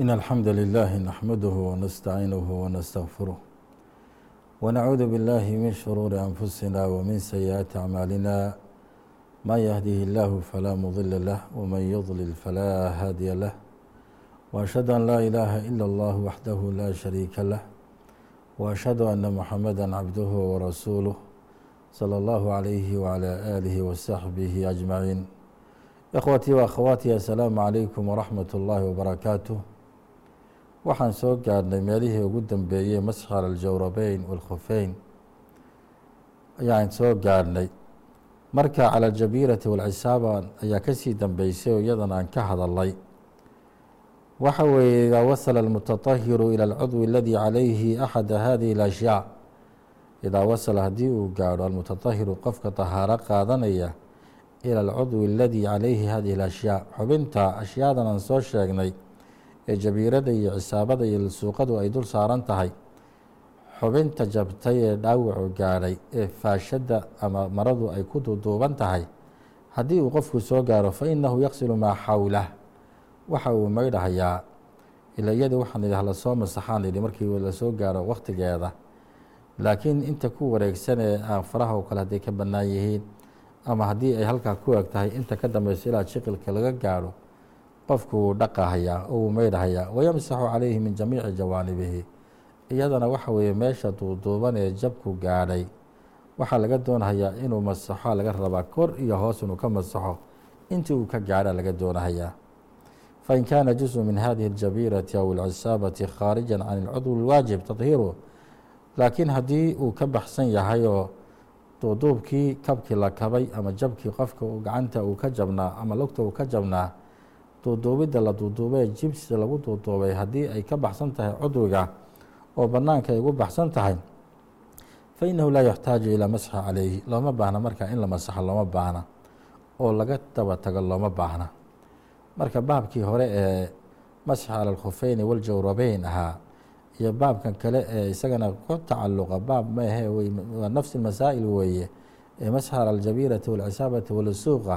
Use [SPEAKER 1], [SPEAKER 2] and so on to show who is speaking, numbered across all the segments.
[SPEAKER 1] إن الحمد لله نحمده ونستعينه ونستغفره ونعوذ بالله من شرور أنفسنا ومن سيئات أعمالنا من يهده الله فلا مضل له ومن يضلل فلا هادي له وأشهد أن لا إله إلا الله وحده لا شريك له وأشهد أن محمدا عبده ورسوله صلى الله عليه وعلى آله وصحبه أجمعين إخوتي وأخواتي السلام عليكم ورحمة الله وبركاته waxaan soo gaadhnay meelihii ugu dambeeyey cala aljawrabeyn waalkhufeyn ayaan soo gaadhnay marka cala aljabiirati waalcisaaba ayaa ka sii dambeysay oo iyadan aan ka hadalay waxa weeye idaa wasala almutatahiru ila alcudwi aladii calayhi axada hadihi alashyaa. Idaa wasala haddii uu gaadho almutatahiru qofka tahaaro qaadanaya ilى alcudwi aladii calayhi hadihi اlashyaa xubinta ashyaadan aan soo sheegnay ee jabiirada iyo cisaabada iyo lusuuqadu ay dul saaran tahay. Xubinta jabtay ee dhaawacu gaadhay ee faashadda ama maradu ay ku duuduuban tahay. Haddii uu qofku soo gaaro fainahu yaqsilu maa xawlah waxa uu maydhahayaa ila iyadii waxaan idhi la soo masaxaan idhi markii la soo gaaro wakhtigeeda laakiin inta ku wareegsan ee aan faraha oo kale hadday ka bannaan yihiin ama haddii ay halkaa ku eg tahay inta ka dambeyso ilaa shiqilka laga gaadho qofku wuu dhaqahayaa oo wuu meydhahayaa wayamsaxu calayhi min jamiici jawaanibihi iyadana waxa weeye meesha duuduuban ee jabku gaadhay waxaa laga doonahayaa inuu masaxo laga rabaa kor iyo hoos inuu ka masaxo intii uu ka gaadha laga doonahayaa fain kaana juزءu min hadihi اljabiirati aw اlcisaabati khaarija can اlcudwi اlwaajib tahiiru laakiin haddii uu ka baxsan yahay oo duuduubkii kabkii la kabay ama jabkii qofka gacanta uu ka jabnaa ama lugta uu ka jabnaa duuduubidda la duuduubay jibsi lagu duuduubay haddii ay ka baxsan tahay cudwiga oo bannaanka ay ugu baxsan tahay fa innahu laa yaxtaaju ilaa masxi calayhi. Looma baahna marka in la masaxo looma baahna. Oo laga daba tago looma baahna. Marka baabkii hore ee masxi cala alkhufeyni waljawrabeyn ahaa iyo baabkan kale ee isagana ku tacaluqa baab maahe waa nafsi masaa'il weeye ee masxa cala aljabiirati walcisaabati walusuuqa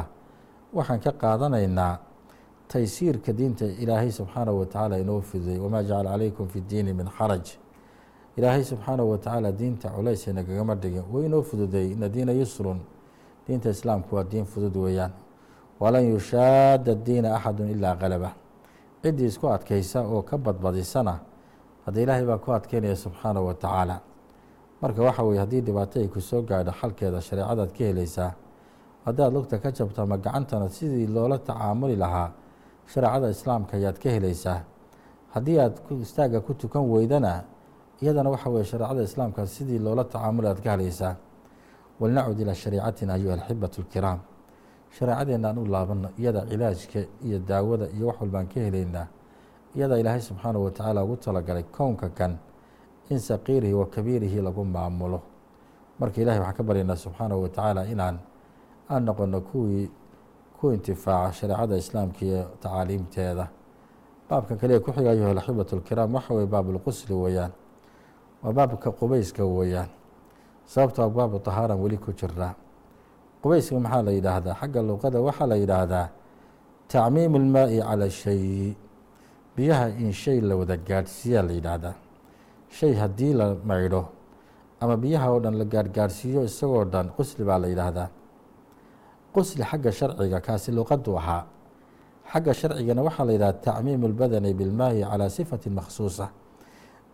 [SPEAKER 1] waxaan ka qaadanaynaa taysiirka diinta ilaahay subxaanahu watacaala inoo fidiyey wamaa jacala calaykum fi ddiini min xaraj ilaahay subxaanahu watacaala diinta culays inagagama dhigin. Wa inoo fududeey ina diina yusrun. Diinta islaamku waa diin fudud weeyaan. Walan yushaada diina axadu ilaa qalaba ciddii isku adkaysa oo ka badbadisana hadda ilaahay baa ku adkeynaya subxaanahu wa tacaala. Marka waxa weye haddii dhibaato ay ku soo gaadho xalkeeda shareecadaad ka helaysaa haddaad lugta ka jabto ama gacantana sidii loola tacaamuli lahaa shareecada islaamka ayaad ka helaysaa. Haddii aad istaagga ku tukan weydana iyadana waxa weye shareecada islaamka sidii loola tacaamuli aad ka helaysaa. Walnacud ilaa shariicatina ayuha alxibatu lkiraam shareecadeenna aan u laabano iyada cilaajka iyo daawada iyo wax walbaan ka helaynaa iyadaa ilaahay subxaanahu watacaala ugu talagalay kownka kan in saqiirihi wa kabiirihi lagu maamulo. Marka ilahay waxaan ka baryaynaa subxaanahu watacaala inaan aan noqono kuwii ku intifaaca shareecada islaamka iyo tacaaliimteeda baabkan kaliya ku xiga ayuha alaxibatu lkiraam waxa weye baabulqusli weeyaan. Waa baabka qubeyska weeyaan. Sababtoo baabu tahaaran weli ku jiraa qubeyska maxaa la yidhaahdaa? Xagga luqada waxaa la yidhaahdaa tacmiimu lmaa'i cala shay. Biyaha in shay la wada gaadhsiiyaa la yidhaahdaa. Shay haddii la maydho ama biyaha oo dhan la gaadhgaadhsiiyo isagoo dhan qusli baa la yidhaahdaa qusli xagga sharciga kaasi luqadu ahaa xagga sharcigana waxaa la yidhahda tacmiimu lbadani bilmaahi calaa sifati makhsuusa.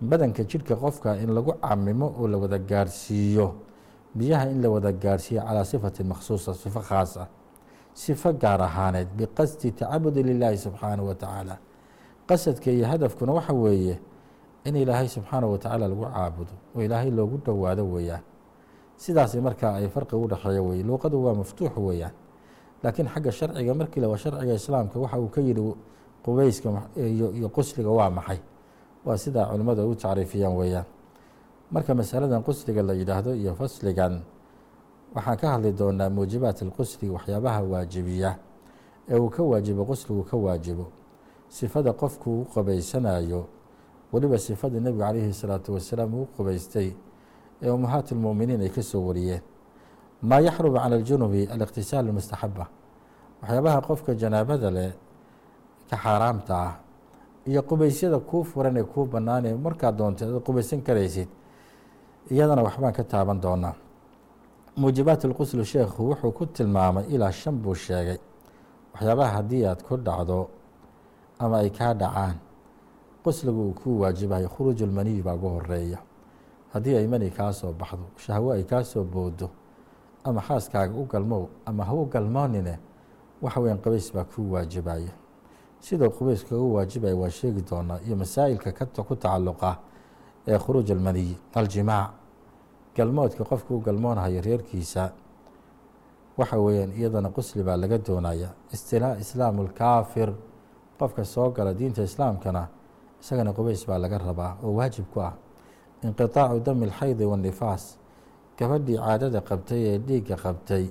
[SPEAKER 1] Badanka jidhka qofka in lagu camimo oo la wada gaadhsiiyo biyaha in la wada gaadhsiiyo calaa sifatin makhsuusa sifo khaas ah sifo gaar ahaaneed biqasdi tacabudi lilaahi subxaanahu wa tacaala. Qasadka iyo hadafkuna waxa weeye in ilaahay subxaanahu watacaala lagu caabudo oo ilaahay loogu dhowaado weeyaan sidaasi markaa ay farqi u dhexeeya weye luuqadu waa maftuux weeyaan. Laakiin xagga sharciga markii la sharciga islaamka waxa uu ka yidhi qubeyska iyo qusliga waa maxay? Waa sidaa culimmadu u tacriifiyaan weeyaan. Marka masaladan qusliga la yidhaahdo iyo fasligan waxaan ka hadli doonaa muujibaat alqusli waxyaabaha waajibiya ee uu ka waajibo qusligu ka waajibo. Sifada qofku u qabaysanayo weliba sifada nebigu calayhi salaatu wasalaam uu qubaystay ee ummahaat lmu'miniin ay ka soo wariyeen. Maa yaxrumu cala aljunubi aliqtisaal almustaxaba. Waxyaabaha qofka janaabada leh ka xaaraamta ah iyo qubaysyada kuu furan ee kuu bannaan ee markaad doonta ad qubaysan karaysid iyadana waxbaan ka taaban doonaa. Muujibaat اlqusl sheekhu wuxuu ku tilmaamay ilaa shan buu sheegay waxyaabaha haddii aad ku dhacdo ama ay kaa dhacaan qusligu uu kuu waajibayo khuruuj ulmaniyi baa ugu horreeya haddii ay mani kaa baxdo shahwo ay kaa soo boodo ama xaaskaaga u galmow ama ha u galmoonine waxa weyan qabays baa kuu waajibaya sidoo qubays kagu waajibaya waa sheegi doonaa iyo masaa'ilka ku tacalluqa ee khuruuj almaniyi aljimaac. Galmoodka qofka u galmoonhayo reerkiisa waxa weeyaan iyadana qusli baa laga doonaya istilaa islaamu lkaafir qofka soo gala diinta islaamkana isagana qubays baa laga rabaa oo waajib ku ah inqitaacu dami alxaydi wanifaas gabadhii caadada qabtay ee dhiigga qabtay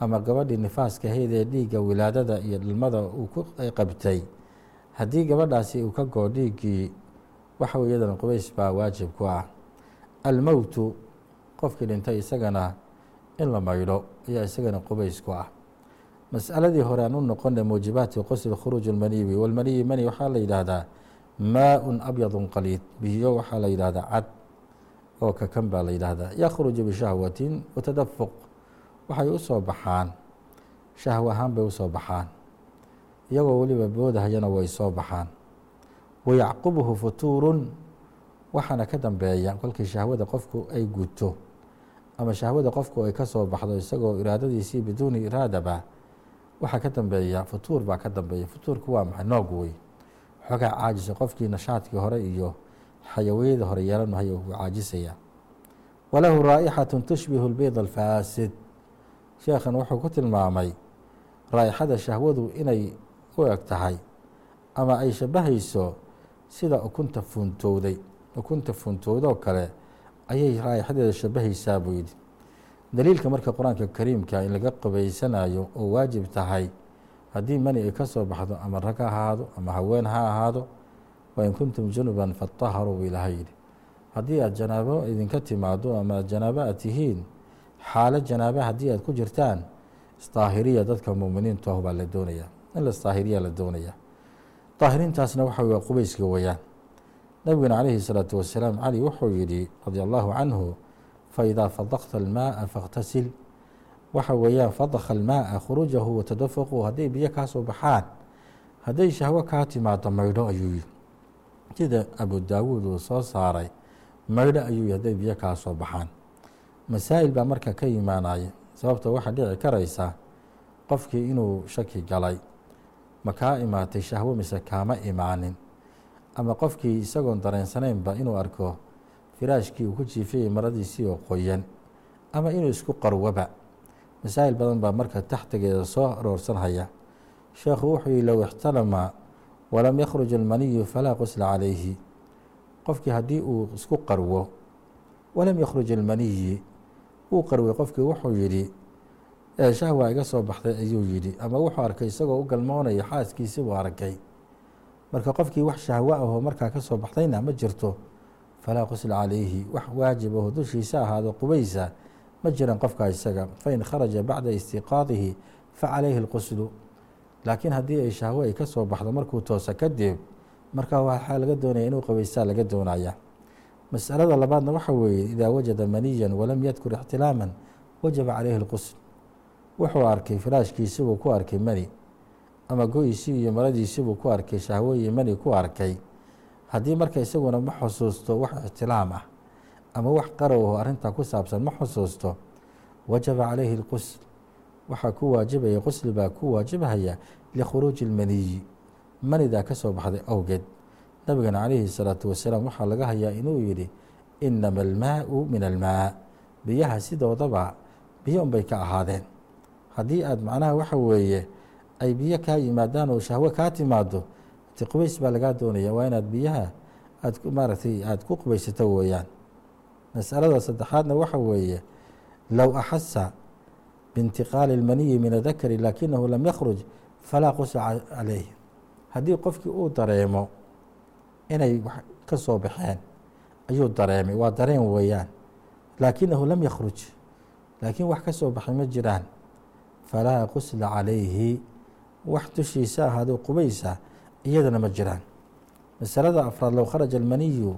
[SPEAKER 1] ama gabadhii nifaaska hayd ee dhiigga wilaadada iyo dhalmada uu ku qabtay haddii gabadhaasi uu ka goo dhiiggii waxaw iyadana qubays baa waajib ku ah. Almowtu qofkii dhintay isagana in la maydho ayaa isagana qubays ku ah. Mas'aladii hore aan u noqonay muujibaati qosl khuruuj almaniyi walmaniyi mani waxaa la yidhaahdaa maa-un abyadu qaliid. Biyo waxaa la yidhahdaa cad oo kakan baa la yidhaahdaa. Yakhruju bishahwatin watadafuq waxay u soo baxaan. Shahwo ahaan bay u soo baxaan. Iyagoo weliba boodahayana way soo baxaan. Wayacqubuhu futuurun. Waxaana ka dambeeya kolkii shahwada qofku ay guto ama shahwada qofku ay ka soo baxdo isagoo iraadadiisii biduuni iraadaba waxaa ka dambeeya futuur baa ka dambeeya. Futuurku waa maxay? Noog wey xoogaa caajisa qofkii nashaadkii hore iyo xayawiyada hore yeelanahay uu caajisaya. Walahu raa'ixatu tushbihu lbeyd alfaasid sheekhan wuxuu ku tilmaamay raa'ixada shahwadu inay u eg tahay ama ay shabahayso sida ukunta fuuntowday ukunta fuuntowdoo kale ayay raa'ixadeeda shabahaysaa buu yidhi. Daliilka marka qur'aanka kariimka in laga qabaysanayo oo waajib tahay haddii mani ay ka soo baxdo ama rag ha ahaado ama haween ha ahaado wain kuntum junuban fataharuu buu ilaha yidhi. Haddii aad janaabo idinka timaado ama aad janaabo aad tihiin xaalo janaaba haddii aad ku jirtaan isdaahiriya dadka muuminiintu ah baa la doonaya. In la isdaahiriya la doonaya. Daahiriintaasna waxa waa qubayska weyaan nabiguna calayhi salaatu wasalaam cali wuxuu yidhi radia allahu canhu faidaa fadakta almaaa fakhtasil waxa weeyaan fadakha almaaa khuruujahu watadafaqu hadday biyo kaa soo baxaan hadday shahwo kaa timaado maydho ayuu yihi sida abu daawuud uu soo saaray maydho ayuu yihi hadday biyo kaa soo baxaan. Masaa'il baa marka ka imaanaya sababta waxaa dhici karaysa qofkii inuu shaki galay ma kaa imaatay shahwo mise kaama imaanin? Ama qofkii isagoon dareensanaynba inuu arko firaashkii uu ku jiifayay maradiisii oo qoyan ama inuu isku qarwoba masaa'il badan baa marka taxtigeeda soo aroorsanhaya. Sheekhu wuxuu yihi low ixtalama walam yakhruj almaniyu falaa qusla calayhi. Qofkii haddii uu isku qarwo walam yakhruj almaniyi uu qarway. Qofkii wuxuu yidhi shahwa iga soo baxday ayuu yidhi. Ama wuxuu arkay isagoo u galmoonaya xaaskiisi buu arkay. Marka qofkii wax shahwo ahoo markaa ka soo baxdayna ma jirto falaa qusla calayhi. Wax waajib aho dushiisa ahaado qubaysa ma jiran qofkaa isaga fain kharaja bacda istiqaadihi fa calayhi اlquslu laakiin haddii ay shahwo ay ka soo baxdo markuu toosa kadib markaa waxaa laga doonaya inuu qabaysaa laga doonaya. Masalada labaadna waxa weeye idaa wajada maniyan walam yadkur ixtilaaman wajaba calayhi اlqusl wuxuu arkay firaashkiisibuu ku arkay mani. Ama go-isii iyo maradiisibuu ku arkay shahwo iyo mani ku arkay. Haddii marka isaguna ma xusuusto wax ixtilaam ah ama wax qarow arrintaa ku saabsan ma xusuusto wajaba calayhi اlqusl waxaa ku waajibaya qusli baa ku waajibhaya likhuruuji اlmaniyi manidaa ka soo baxday awgeed nabigana calayhi الsalaatu wasalaam waxaa laga hayaa inuu yidhi inama almaau min almaa biyaha sidoodaba biyo unbay ka ahaadeen haddii aad macnaha waxa weeye ay biyo kaa yimaadaan oo shahwo kaa timaado ti qubays baa lagaa doonaya waa inaad biyaha aad maaragtay aada ku qubaysato weeyaan masalada saddexaadna waxa weeye low axasa biintiqaali اlmaniyi min adakari lakinahu lam yakhruj falaa qusla calayh haddii qofkii uu dareemo inay ka soo baxeen ayuu dareemay waa dareen weeyaan. Laakinahu lam yakhruj laakiin wax ka soo baxay ma jiraan. Falaa qusla calayhi wax dushiisa ahaado qubaysa iyadana ma jiraan. Masalada afraad low kharaja almaniyu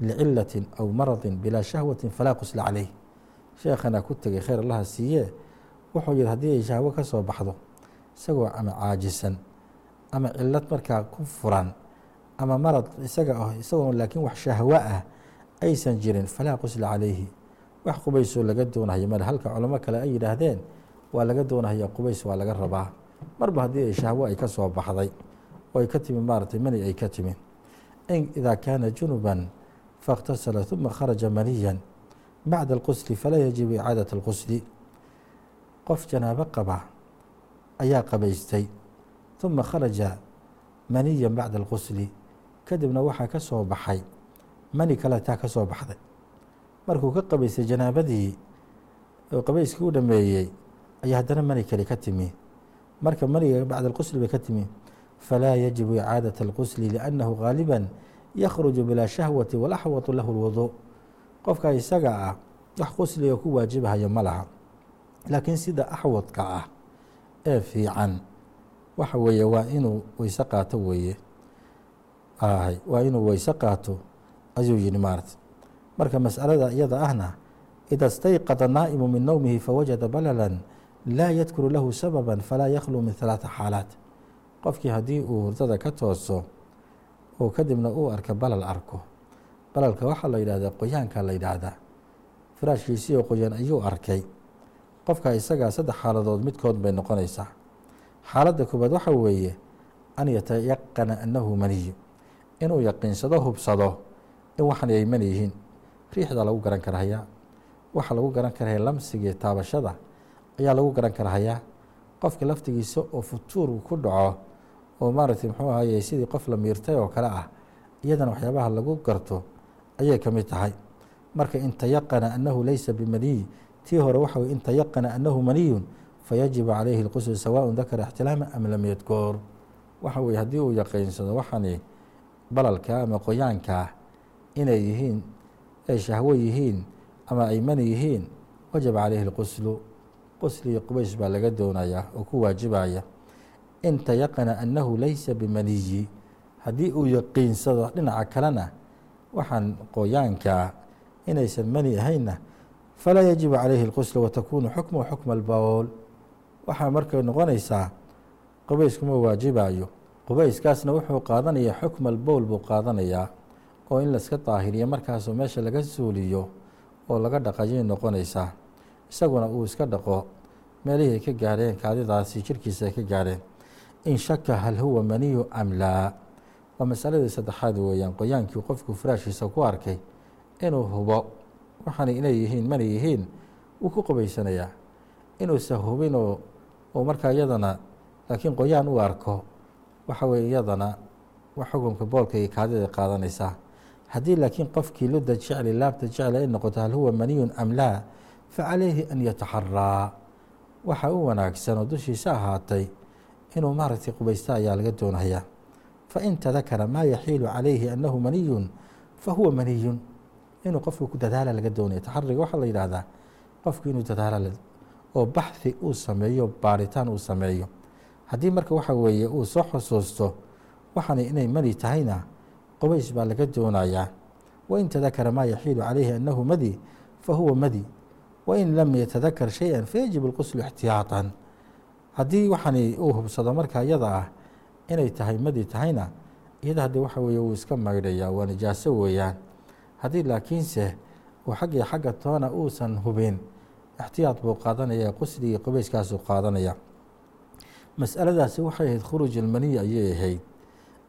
[SPEAKER 1] licilatin aw maradin bilaa shahwatin falaa qusla caleyh sheekhana ku tegay khayr allaha siiye wuxuu yihi haddii ay shahwo ka baxdo isagoo ama caajisan ama cilad markaa ku furan ama marad isaga ah isagoo laakiin wax shahwo ah aysan jirin falaa qusla calayhi wax qubaysoo laga doonayo male halka culamo kale ay yidhaahdeen waa laga doonahaya qubays waa laga rabaa marba haddii ay shahwo ay ka baxday oo ay ka timi maaratay mani ay ka timi in idaa kaana junuban faاkhtasala ثuma kharaja maniyan bacda اlqusli falaa yajibu icaadaة اlqusli qof janaabo qaba ayaa qabaystay ثuma kharaja maniyan bacda اlqusli kadibna waxaa ka soo baxay mani kaletaa ka soo baxday markuu ka qabaystay janaabadii oo qabayskii u dhameeyey ayaa haddana mani kale ka timi marka maniga bacda اlqusli bay ka timi falaa yajibu icaadaة اlqusli liأnnahu gaaliba yakhruju bilaa shahwati walaxwatu lahu اlwudu qofka isaga ah wax qusliga ku waajibahayo ma laha. Laakiin sida axwadka ah ee fiican waxa weeye waa inuu weyse qaato weeye. Waa inuu weyse qaato ayuu yihi maarata marka mas'alada iyada ahna ida stayqada naa'imu min nowmihi fawajada balalan laa yadkuru lahu sababa falaa yakhluu min halaata xaalaat. Qofkii haddii uu hurdada ka tooso oo kadibna uu arka balal arko. Balalka waxaa la yidhahdaa qoyaanka la yidhaahdaa. Firaashkiisii oo qoyan ayuu arkay. Qofka isagaa saddex xaaladood midkood bay noqonaysaa. Xaaladda koobaad waxa weeye an yatayaqana annahu maniyu. Inuu yaqiinsado hubsado in waxan ay mani yihiin. Riixda lagu garan karahayaa. Waxaa lagu garan karahaya lamsigii taabashada ayaa lagu garan karahayaa. Qofka laftigiisa oo futuur ku dhaco oo maaragtay muxuu ahaye sidii qof la miirtay oo kale ah iyadana waxyaabaha lagu garto ayay ka mid tahay marka in tayaqana annahu laysa bimaniy tii hore waxa weye in tayaqana annahu maniyun fayajibu calayhi اlqusl sawaء dakara ixtilaama am lam yadkur waxa weye haddii uu yaqiinsado waxani balalka ama qoyaankaa inay yihiin ay shahwo yihiin ama ay mani yihiin wajaba calayhi اlquslu qusli iyo qubays baa laga doonayaa oo ku waajibaya in tayaqana annahu laysa bimaniyi haddii uu yaqiinsado dhinaca kalena waxaan qoyaankaa inaysan mani ahaynna falaa yajibu calayhi اlqusl watakunu xukmu xukma albowl waxaa markay noqonaysaa qubayskuma waajibayo qubayskaasna wuxuu qaadanayaa xukma albowl buu qaadanayaa oo in laska daahiriyo markaasoo meesha laga suuliyo oo laga dhaqayay noqonaysaa. Isaguna uu iska dhaqo meelihii ay ka gaadheen kaadidaasi jirkiisa ay ka gaadheen in shaka hal huwa maniyu am laa waa masaladii saddexaad weeyaan qoyaankii qofku firaashiisa ku arkay inuu hubo waxaana inay yihiin mana yihiin wuu ku qubaysanayaa. Inuusa hubinoo oo markaa iyadana laakiin qoyaan u arko waxa weye iyadana xukunka boolka iyo kaadida qaadanaysaa haddii laakiin qofkii luda jecli laabta jecli ay noqoto hal huwa maniyun am laa facalayhi an yataxaraa waxa u wanaagsan oo dushiisa ahaatay inuu maaragtay qubaysta ayaa laga doonayaa fain tadakara maa yaxiilu calayhi annahu maniyun fahuwa maniyun. Inuu qofku ku dadaala laga doonaya. Taxariga waxaa la yidhaahdaa qofku inuu dadaala oo baxhi uu sameeyo baaritaan uu sameeyo. Haddii marka waxa weeye uu soo xusuusto waxaana inay mani tahayna qubays baa laga doonayaa. Wain tadakara maa yaxiilu calayhi annahu madi fahuwa madi. Wain lam yatadakar shay-an fayajib اlquslu ixtiyaatan haddii waxani uu hubsado marka iyada ah inay tahay madi tahayna iyada haddii waxa weeye wuu iska maydhayaa waa nijaaso weeyaan. Haddii laakiinse uu xaggii xagga toona uusan hubin ixtiyaad buu qaadanaya qusli iyo qubayskaasuu qaadanaya. Mas'aladaasi waxay ahayd khuruuj ilmaniya ayay ahayd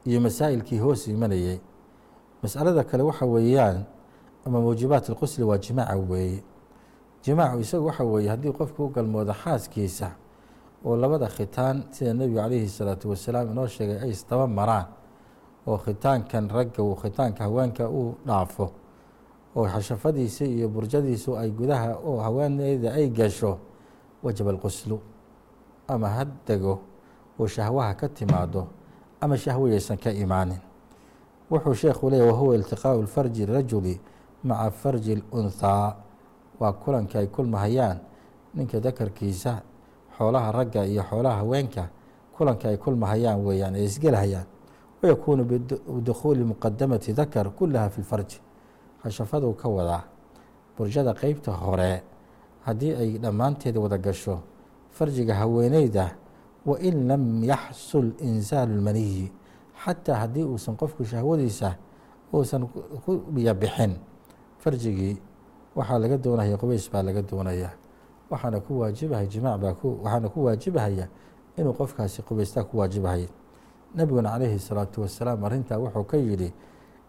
[SPEAKER 1] iyo masaa'ilkii hoos imanayey mas'alada kale waxa weeyaan ama muujibaat اlqusli waa jimaaca weeye. Jimaacu isagu waxa weeye haddii qofku u galmoodo xaaskiisa oo labada khitaan sida nebigu calayhi salaatu wasalaam inoo sheegay ay isdaba maraan oo khitaankan ragga uu khitaanka haweenka uu dhaafo oo xashafadiisa iyo burjadiisu ay gudaha oo haweeneyda ay gasho wajaba alquslu ama ha dego oo shahwaha ka timaado ama shahwayaysan ka imaanin. Wuxuu sheekhu leeyahy wahuwa iltiqaau lfarji rajuli maca farji اlunhaa waa kulanka ay kulmahayaan ninka dakarkiisa xoolaha ragga iyo xoolaha haweenka kulanka ay kulmahayaan weeyaan ay isgelhayaan wayakuunu bidukhuuli muqadamati dakar kulaha fi lfarji hashafaduu ka wadaa burjada qeybta hore haddii ay dhammaanteed wada gasho farjiga haweeneyda wain lam yaxsul insaalu lmaniyi xataa haddii uusan qofku shahwadiisa uusan ku biyabixin farjigii waxaa laga doonaya qubays baa laga doonaya waxaana ku waajibahaya jimaac baa waxaana ku waajibahaya inuu qofkaasi qubaystaa ku waajibahaya nabiguna calayhi salaatu wasalaam arrintaa wuxuu ka yidhi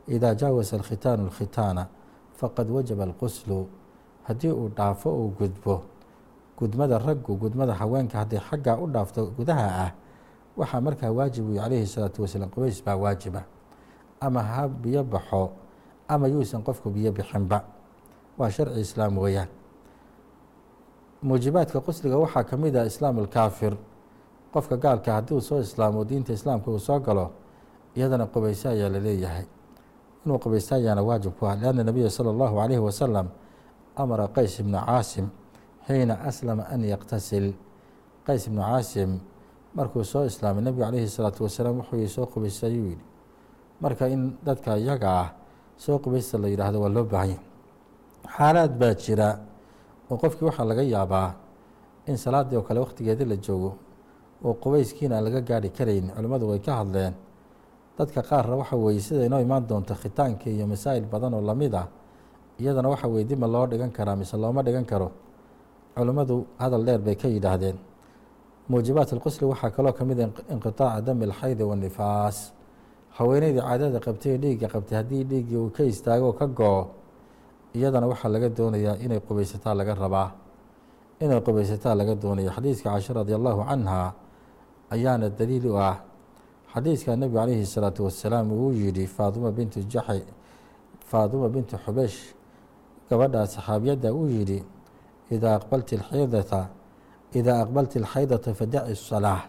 [SPEAKER 1] idaa jaawasa alkhitaanu alkhitaana faqad wajaba alquslu. Haddii uu dhaafo uu gudbo. Gudmada raggu gudmada haweenka haddii xaggaa u dhaafto gudaha ah waxaa markaa waajib uy calayhi salaatu wasalaam qubays baa waajiba. Ama ha biyo baxo ama yuusan qofku biyo bixinba. Waa sharci islaam weeyaan muujibaadka qusliga waxaa ka mid ah islaam alkaafir qofka gaalka haddii uu soo islaamo diinta islaamka uu soo galo iyadana qubayso ayaa la leeyahay. Inuu qubaysto ayaana waajib ku ah lianna nabiya sala allahu calayhi wasalam amara qays ibnu caasim xiina aslama an yaqtasil. Qays ibnu caasim markuu soo islaamay nebigu calayhi salaatu wasalaam wuxuu soo qubaysta ayuu yidhi. Marka in dadka iyaga ah soo qubaysta la yidhaahdo waa loo baahanya xaalaad baa jira oo qofkii waxaa laga yaabaa in salaaddii oo kale wakhtigeeda la joogo oo qubayskiina aan laga gaari karayn culimmadu way ka hadleen. Dadka qaarna waxa weeye sida inoo imaan doonto khitaanka iyo masaa'il badan oo la mid ah iyadana waxa weye dib ma loo dhigan karaa mise looma dhigan karo. Culimmadu hadal dheer bay ka yidhaahdeen. Muujibaat alqusli waxaa kaloo ka mid a inqitaaca dami alxaydi waannifaas haweeneydii caadada qabtay ee dhiigga qabtay haddii dhiiggii uu ka istaago ka go-o iyadana waxaa laga doonayaa inay qubaysataa laga rabaa inay qubaysataa laga doonaya xadiiska casha radi allahu canha ayaana daliil u ah xadiiska nebigu calayhi الsalaatu wasalaam uu yidhi faaduma bintu jaxi faaduma bintu xubesh gabadhaa saxaabiyadda uu yidhi idaa aqbalti xaydata idaa aqbalti اlxaydata fadaci الsalaaة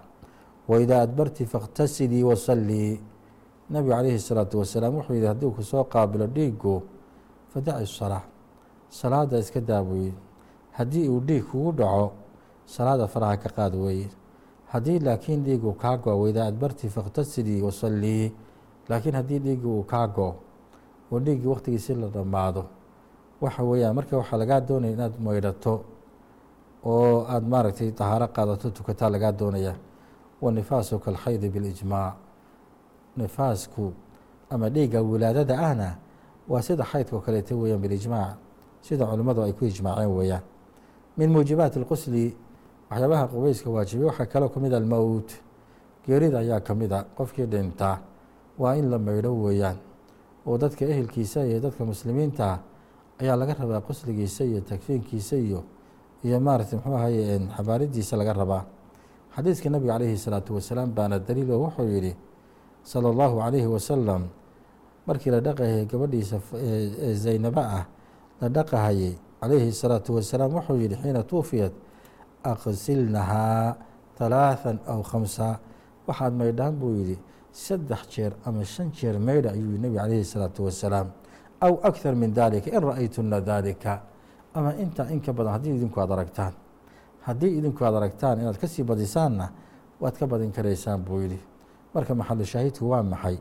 [SPEAKER 1] waidaa adbarti faاkhtasilii wasalii nebigu calayhi الsalaatu wasalaam wuxuu yihi haddii ku soo qaabilo dhiigu fadac isalaa salaada iska daaweye haddii uu dhiig kugu dhaco salaada faraha ka qaad weeye haddii laakiin dhiigu kaa go weyda adbarti fakhtasilii wasallii. Laakiin haddii dhiiggi uu kaa go oo dhiiggii waqtigiisi la dhammaado waxa weeyaan marka waxaa lagaa doonaya inaad maydhato oo aada maaragtay dahaaro qaadato tukataa lagaa doonaya wa nifaasu kalxaydi bilijmaac nifaasku ama dhiigga wilaadada ahna waa sida xaydkao kaleeta weeyaan bilijmaac sida culimmadu ay ku ijmaaceen weeyaan. Min muujibaati alqusli waxyaabaha qubayska waajibiya waxaa kaloo ka mid ah a almowt geerida ayaa ka mid a qofkii dhintaa waa in la maydho weeyaan. Oo dadka ehelkiisa iyo dadka muslimiintaa ayaa laga rabaa qusligiisa iyo takfiinkiisa iyo iyo maaragtay muxuu ahaye xabaaridiisa laga rabaa. Xadiiska nabiga calayhi salaatu wasalaam baana daliil oo wuxuu yidhi sala allahu calayhi wasalam markii la dhaqahayay gabadhiisa zaynaba ah la dhaqahayay calayhi الsalaatu wasalaam wuxuu yihi xiina tuufiyat aqsilnahaa talaathan aw khamsa waxaad maydhaan buu yidhi saddex jeer ama shan jeer maydha ayuu yihi nebiga calayhi الsalaatu wasalaam aw akhar min dalika in ra-aytuna dalika ama intaa in ka badan haddii idinku aad aragtaan haddii idinku aad aragtaan inaad kasii badisaanna waad ka badin karaysaan buu yidhi marka maxalu shaahidku waa maxay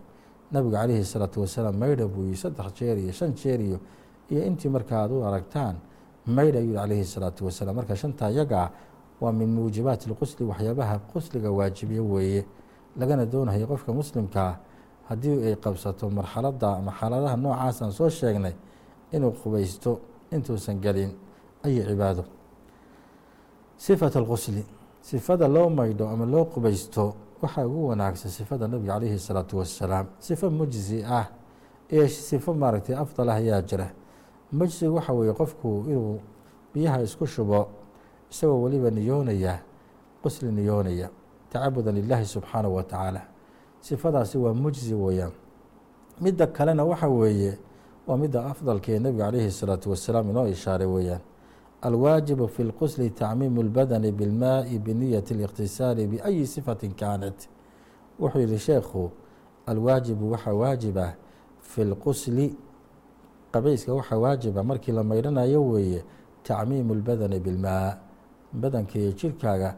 [SPEAKER 1] nabigu calayhi salaatu wasalaam maydha buu yihi saddex jeer iyo shan jeer iyo iyo intii markaa aada u aragtaan maydha ayuu calayhi salaatu wasalaam. Marka shantaa yagaa waa min muujibaati lqusli waxyaabaha qusliga waajibiye weeye. Lagana doonayo qofka muslimkaa haddii ay qabsato marxalada ama xaaladaha noocaas soo sheegnay inuu qubaysto intuusan gelin ayo cibaado. Sifat alqusli sifada loo maydho ama loo qubaysto waxaa ugu wanaagsan sifada nabiga calayhi الsalaatu wasalaam sifo mujzi ah iyo sifo maaragtay afdal ah ayaa jira mujzi waxa weeye qofku inuu biyaha isku shubo isagoo weliba niyoonaya qusli niyoonaya tacabudan lilahi subxaanahu wa tacaala sifadaasi waa mujzi weeyaan midda kalena waxa weeye waa midda afdalkee nebiga calayhi الsalaatu wasalaam inoo ishaaray weeyaan alwaajibu fi اlqusli tacmiimu اlbadani biاlmaai biniyati اliqtisaali biayi sifati kaanat wuxuu yihi sheekhu alwaajibu waxaa waajibah fi lqusli qabayska waxaa waajiba markii la maydhanayo weeye tacmiimu اlbadani bilmaa badanka iyo jirkaaga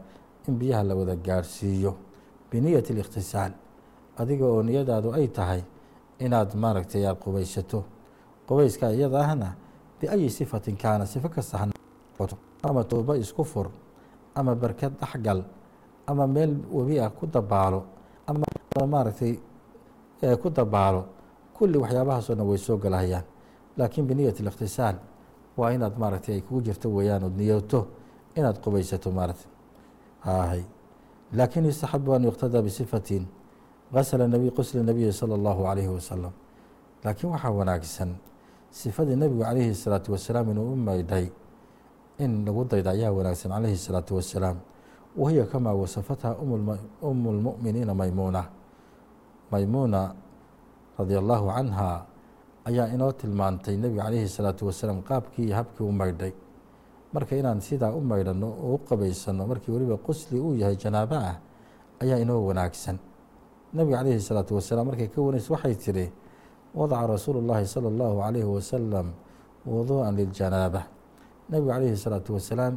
[SPEAKER 1] in biyaha la wada gaarhsiiyo biniyati اlikhtisaal adiga oo niyadaadu ay tahay inaad maaragtay aad qubaysato qubayska iyada ahna biayi sifatin kaana sifo kasta ha noqoto ama tooba isku fur ama barkad dhexgal ama meel webi ah ku dabaalo ama maaragtay ku dabaalo kulli waxyaabahaasoo dhan way soo galahayaan laakiin biniyat اlikhtisaal waa inaad maaragtay ay kugu jirto weeyaan ood niyoto inaad qubaysato maaragtay hay laakin yustaxabu an yuqtadaa bisifatin gasla nabiy qusla nabiyi salى اllahu alayhi wasalam laakiin waxaa wanaagsan sifadii nebigu calayhi الsalaatu wasalaam inuu u maydhay in lagu dayda ayaa wanaagsan calayhi الsalaatu wasalaam wahiya kamaa wasafatha um اlmu'miniina maymuuna maymuuna radi allahu canha ayaa inoo tilmaantay nebiga calayhi الsalaatu wasalaam qaabkii iyo habkii u maydhay marka inaan sidaa u maydhano oo u qabaysano markii weliba qusli uu yahay janaabo ah ayaa inoo wanaagsan nebiga calayhi الsalaatu wasalaam markay ka wanays waxay tidhi wadaca rasuulu اllahi salى اllahu عalayhi wasalam wuduuءa liljanaaba nebigu calayhi salaatu wasalaam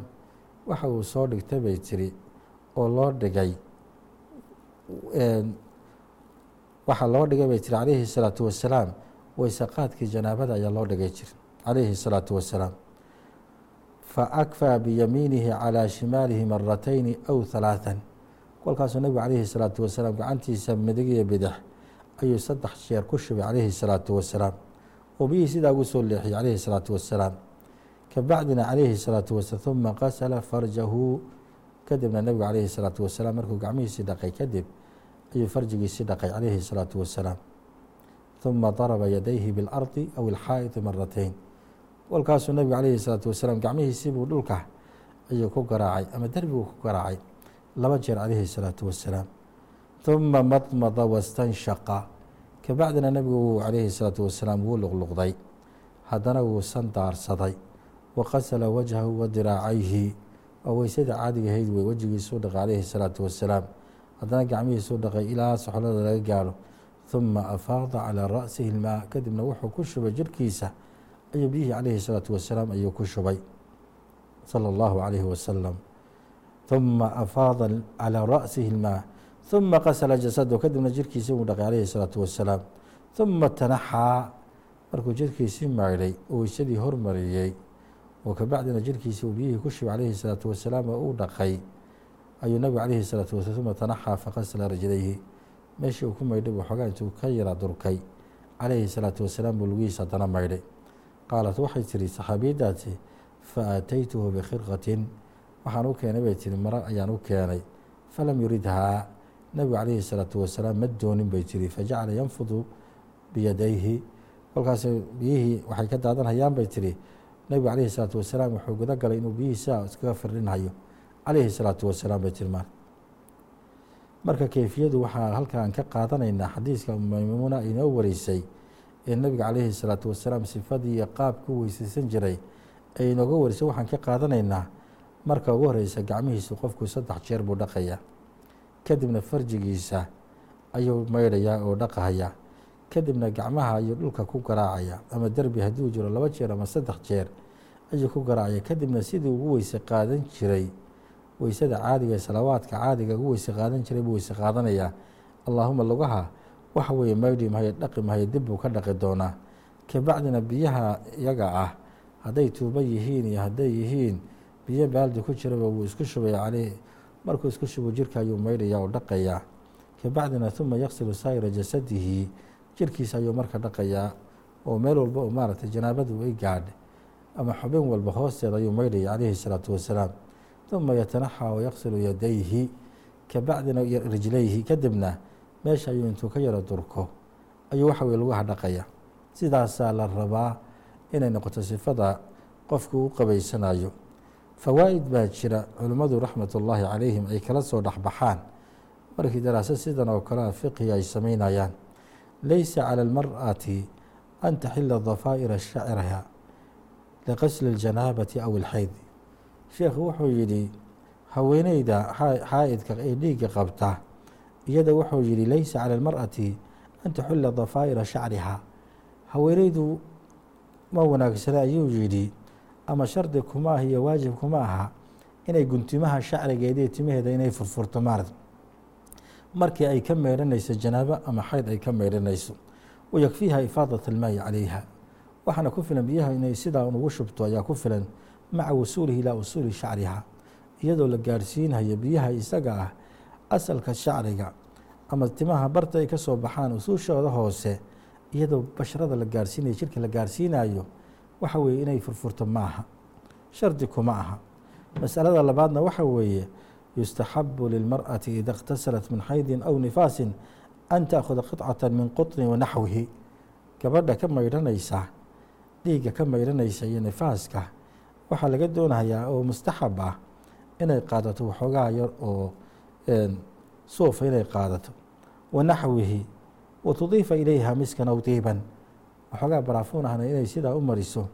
[SPEAKER 1] waxa uu soo dhigtay bay tiri oo loo dhigay waxaa loo dhigay bay tiri calayhi salaatu wasalaam waysaqaadkii janaabada ayaa loo dhigay jir calayhi salaatu wasalaam. Fa akfaa biyamiinihi calaa shimaalihi maratayni aw halaathan kolkaasuu nebigu calayhi salaatu wasalaam gacantiisa midig iyo bidix ayuu saddex jeer ku shubay calayhi salaatu wasalaam. Oo biyihii sidaa ugu soo leexiyay calayhi salaatu wasalaam kabacdina calayhi الsalaatu wasalaam uma qasla farjahu kadibna nebigu calayhi الsalaatu wasalaam markuu gacmihiisii dhaqay kadib ayuu farjigiisii dhaqay calayhi الsalaatu wasalaam uma daraba yadayhi biاlardi aw ilxaa'idi maratayn kolkaasuu nebigu calayhi الsalaatu wasalaam gacmihiisiibuu dhulka ayuu ku garaacay ama derbiguu ku garaacay laba jeer calayhi الsalaatu wasalaam uma madmada wastanshaqa kabacdina nebigu wuu calayhi الsalaatu wasalaam wuu luqluqday haddana wuu sandaarsaday waqasla wajhahu wa diraacayhi. Oo weysada caadigahayd wey wejigiisuu dhaqay calayhi salaatu wasalaam haddana gacmihiisuu dhaqay ilaa soxlada laga gaalo huma afaada calaa ra'sihi ilmaa kadibna wuxuu ku shubay jirhkiisa ayuu biyihii calayhi salaatu wasalaam ayuu ku shubay. Sala allahu calayhi wasalam uma afaada calaa ra'sihi ilmaa huma qasala jasadahu kadibna jirhkiisii wuu dhaqay calayhi salaatu wasalaam uma tanaxaa. Markuu jirkiisii maydhay oo weysadii hormariyey oo ka jirkiisii uu biyihii ku shibay calayhi salaatu wasalaam oo uu dhaqay ayuu nabigu calayhi salaatu wasalaam uma tanaxaa faqasla rajlayhi meeshii uu ku maydhay buu xoogaa intuu ka yara durkay calayhi salaatu wasalaam buu lugihiisa haddana maydhay qaalat waxay tihi saxaabiyaddaasi fa aataytuhu bikhirqatin waxaan u keenay bay tihi mara ayaan u keenay falam yuridhaa nabigu calayhi salaatu wasalaam ma doonin bay tihi fajacala yanfudu biyadayhi kolkaas biyihii waxay ka daadanhayaan bay tihi nebigu calayhi salaatu wasalaam wuxuu guda galay inuu biyihiisa iskaga firdhinhayo calayhi salaatu wasalaam bay tilmaan. Marka keyfiyadu waxaa halkaan ka qaadanaynaa xadiiska umm maymuna inoo wareysay ee nebiga calayhi salaatu wasalaam sifadii iyo qaabku weysaysan jiray ay inooga warisay waxaan ka qaadanaynaa marka ugu horreysa gacmihiisa qofku saddex jeer buu dhaqayaa. Kadibna farjigiisa ayuu maydhayaa oo dhaqahayaa kadibna gacmaha ayuu dhulka ku garaacaya ama derbi hadduu jiro laba jeer ama saddex jeer ayuu ku garaacaya. Kadibna sidii ugu weyse qaadan jiray weysada caadiga salawaadka caadiga ugu weyse qaadan jiray buu weyse qaadanayaa allaahuma lugaha waxa weeye maydhi mahayo dhaqi mahayo dib buu ka dhaqi doonaa. Kabacdina biyaha iyaga ah hadday tuubo yihiin iyo hadday yihiin biyo baaldi ku jiraba wuu isku shubaya caleyh markuu isku shubo jirka ayuu maydhaya oo dhaqayaa. Kabacdina uma yaqsilu saa'ira jasadihi jirkiisa ayuu marka dhaqayaa oo meel walba oo maaragtay janaabadu ay gaadhay ama xubin walba hoosteeda ayuu maydhaya calayhi الsalaatu wasalaam. Uma yatanaxaa wayaqsilu yadayhi kabacdina rijlayhi kadibna meesha ayuu intuu ka yaro durko ayuu waxa weye lagu hadhaqaya sidaasaa la rabaa inay noqoto sifada qofku u qabaysanayo fawaa'id baa jira culimmadu raxmat ullaahi calayhim ay kala soo dhexbaxaan. Markii daraasad sidan oo kalea fiqhi ay samaynayaan laysa calى اlmar'ati an taxila dafaa'ira shacraha liqasli اljanaabati aw ilxayd sheekhu wuxuu yidhi haweeneyda xaa'idka ee dhiigga qabta iyada wuxuu yihi laysa calى اlmar'ati an taxila dafaa'ira shacriha haweeneydu ma wanaagsana ayuu yidhi ama shardi kuma ah iyo waajib kuma aha inay guntimaha shacrigeeda iyo timaheeda inay furfurto maarad markii ay ka meydhanayso janaabo ama xayd ay ka meydhanayso wayakfiiha ifaadat almaayi calayha waxaana ku filan biyaha inay sidaa ugu shubto ayaa ku filan maca wusuulihi ilaa usuuli shacriha iyadoo la gaarsiinhayo biyaha isaga ah asalka shacriga ama timaha barta ay ka soo baxaan usuushooda hoose iyadoo bashrada la gaarsiinayo jirka la gaarsiinayo waxa weeye inay furfurto ma aha. Shardi kuma aha. Masalada labaadna waxa weeye yustaxabu lilmarأati ida اktasalat min xaydin aw nifaasin an taأkhuda qطcata min quطni wanaxwihi gabadha ka maydhanaysa dhiigga ka maydhanaysa iyo nifaaska waxaa laga doonayaa oo mustaxab ah inay qaadato waxoogaa yar oo suufa inay qaadato wanaxwihi watudiifa ilayha miskan aw diiban waxoogaa baraafuun ahna inay sidaa u mariso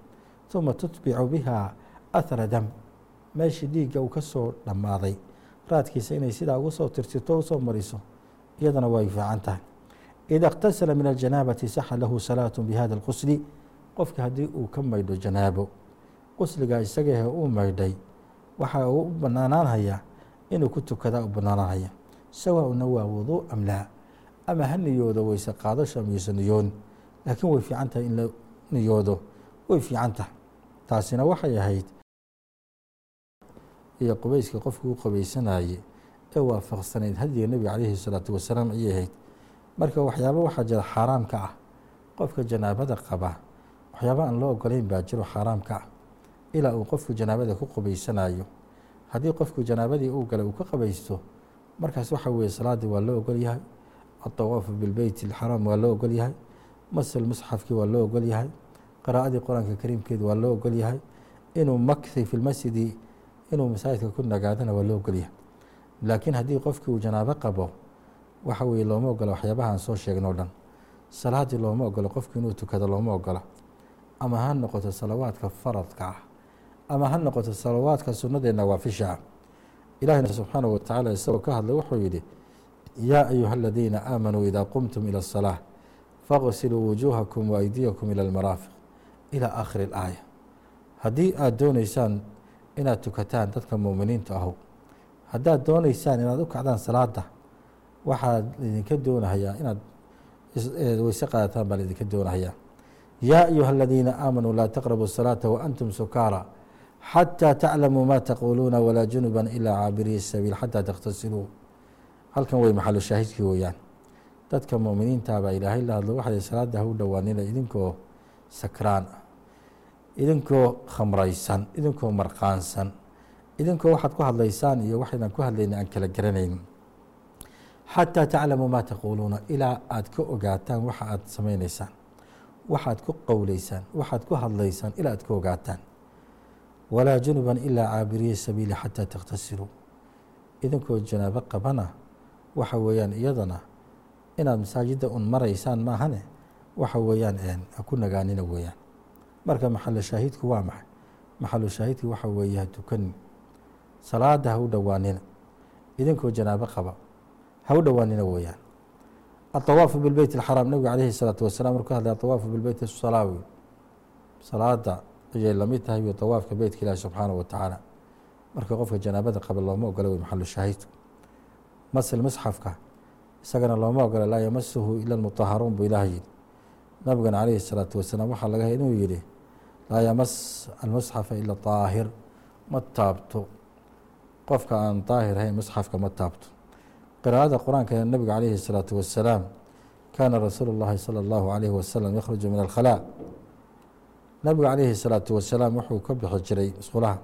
[SPEAKER 1] uma tutbicu biha ahara dam meeshii dhiigga uu ka soo dhammaaday raadkiisa inay sidaa ugu soo tirtirto u soo mariso iyadana way fiican tahay. Ida اktasala min aljanaabati saxa lahu salaatu bihada اlqusli qofka haddii uu ka maydho janaabo qusliga isagahe uu maydhay waxa uu u banaanaanhaya inuu ku tukadaa u banaananhaya sawauna waa wuduu am laa ama ha niyoodo weyse qaadasho amyuusa niyoon laakiin way fiican tahay in la niyoodo way fiican tahay. Taasina waxay ahayd iyo qubayska qofku u qubaysanayey ee waafaqsanayd hadiga nebiga calayhi salaatu wasalaam ayay ahayd. Marka waxyaaba waxaa jira xaaraam ka ah qofka janaabada qaba waxyaaba aan loo ogolayn baa jiro xaaraam ka ah. Ilaa uu qofku janaabada ku qubaysanayo haddii qofku janaabadii uu galay uu ka qabaysto markaas waxa weeye salaadii waa loo ogol yahay adawaafu bilbeyt alxaraam waa loo ogol yahay masal musxafkii waa loo ogol yahay qiraa'adii qur'aanka kariimkeeda waa loo ogol yahay inuu makhi fi lmasjidi inuu masaajidka ku nagaadana waa loo ogol yahay laakiin haddii qofkii uu janaabo qabo waxa weeye looma ogola waxyaabaha aan soo sheegno o dhan. Salaadii looma ogolo qofku inuu tukado looma ogola ama ha noqoto salawaadka faradka ah ama ha noqoto salawaadka sunnadee nawaafisha ah ilahina subxaanahu watacaala isagoo ka hadlay wuxuu yidhi yaa ayuha aladiina aamanuu idaa qumtum ila asalaa faqsiluu wujuuhakum waaydiyakum ila almaraafiq. Ilaa aakhiri alaaya. Haddii aada dooneysaan inaad tukataan dadka muuminiinta ahu haddaad doonaysaan inaad u kacdaan salaada waxaa laidinka doonahayaa inaad weyse qaadataan baa laidinka doonahayaa. Yaa ayuha aladiina aamanuu laa taqrabu salaata waantum sukaara xataa taclamuu ma taquuluuna walaa junuban ilaa caabiriyi sabiil xataa takhtasiluu halkan way maxalu shaahidkii weeyaan dadka muuminiinta ilaahay la hadlo waxay salaada hau dhowaanina idinkoo sakraan idinkoo khamraysan idinkoo marqaansan idinkoo waxaad ku hadlaysaan iyo waxaydan ku hadlayna aan kala garanayn. Xataa taclamuu ma taquuluuna ilaa aad ka ogaataan waxa aad samaynaysaan waxaad ku qowleysaan waxaad ku hadlaysaan ilaa aad ka ogaataan. Walaa junuban ilaa caabiriyi sabiili xataa takhtasiluu idinkoo janaabo qabana waxa weeyaan iyadana inaad masaajidda un maraysaan maahane waxa weeyaan ku nagaanina weeyaan marka maxalu shaahidku waa maxay maxalu shaahidku waxa weeye ha tukanin salaada ha u dhowaanina idinkoo janaabo qaba ha u dhowaanina weeyaan aطawaafu bilbeyt اlxaraam nebiga calayhi الsalaatu wasalaam markuu hadlay aطawaafu bilbeyt salaawi salaada ayay lamid tahay iyo tawaafka beytka ilaahi subxaanaه wa tacaala marka qofka janaabada qaba looma ogola wey maxalu shaahidku masl musxafka isagana looma ogola laa yamasuhu ila اlmuطaharuun buu ilaah yihi nabigana calayhi الsalaatu wasalaam waxaa laga hay inuu yihi laa yamas almusxafa ila طaahir ma taabto qofka aan daahir ahayn musxafka ma taabto qiraa'ada qur-aanka nabiga calayhi الsalaatu wasalaam kaana rasuulu اllahi salى اllahu alayhi wasalam yakhruju min alkhalaa nabigu calayhi الsalaatu wasalaam wuxuu ka bixi jiray musqulaha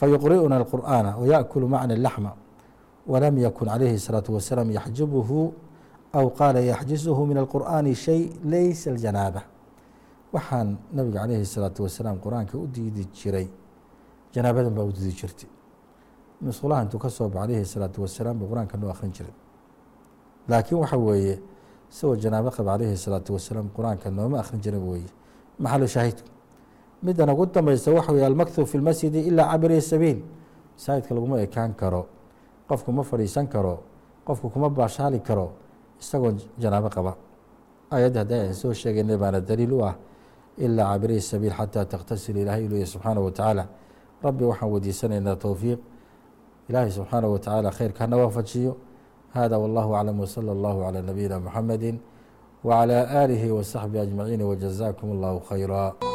[SPEAKER 1] fayuqri'una alqur'aana wayaأkulu macna laxma walam yakun calayhi الsalaatu wasalaam yaxjubuhu aw qaala yaxjisuhu min alqur'aani shay laysa aljanaaba waxaan nabiga calayhi الsalaatu wasalaam qur-aanka u diidi jiray janaabadan baa u diidi jirtay musqulaha intuu ka soo ba calayhi الsalaatu wasalaam buu qur-aanka noo akhrin jiray laakiin waxa weeye isagoo janaabo qaba calayhi الsalaatu wasalaam qur-aanka nooma akhrin jirin weeye maxalu shaahidku middan ugu dambaysa waxa weye almakthu fi lmasjidi ilaa cabiri sabiil masaajidka laguma ekaan karo qofku ma fadhiisan karo qofku kuma baashaali karo isagoo janaabo qaba. Ayadda hadda aan soo sheegaynay baana daliil u ah ilaa cabiri sabiil xataa takhtasil ilaahay iluya subxaana wa tacaala. Rabbi waxaan weydiisanaynaa towfiiq ilaahay subxaana wa tacaala khayrka hana waafajiyo hada wallahu aclam wsala allahu calaa nabiyina muxamedi wclى aalihi wasaxbi ajmaciin wjazakum allahu khayra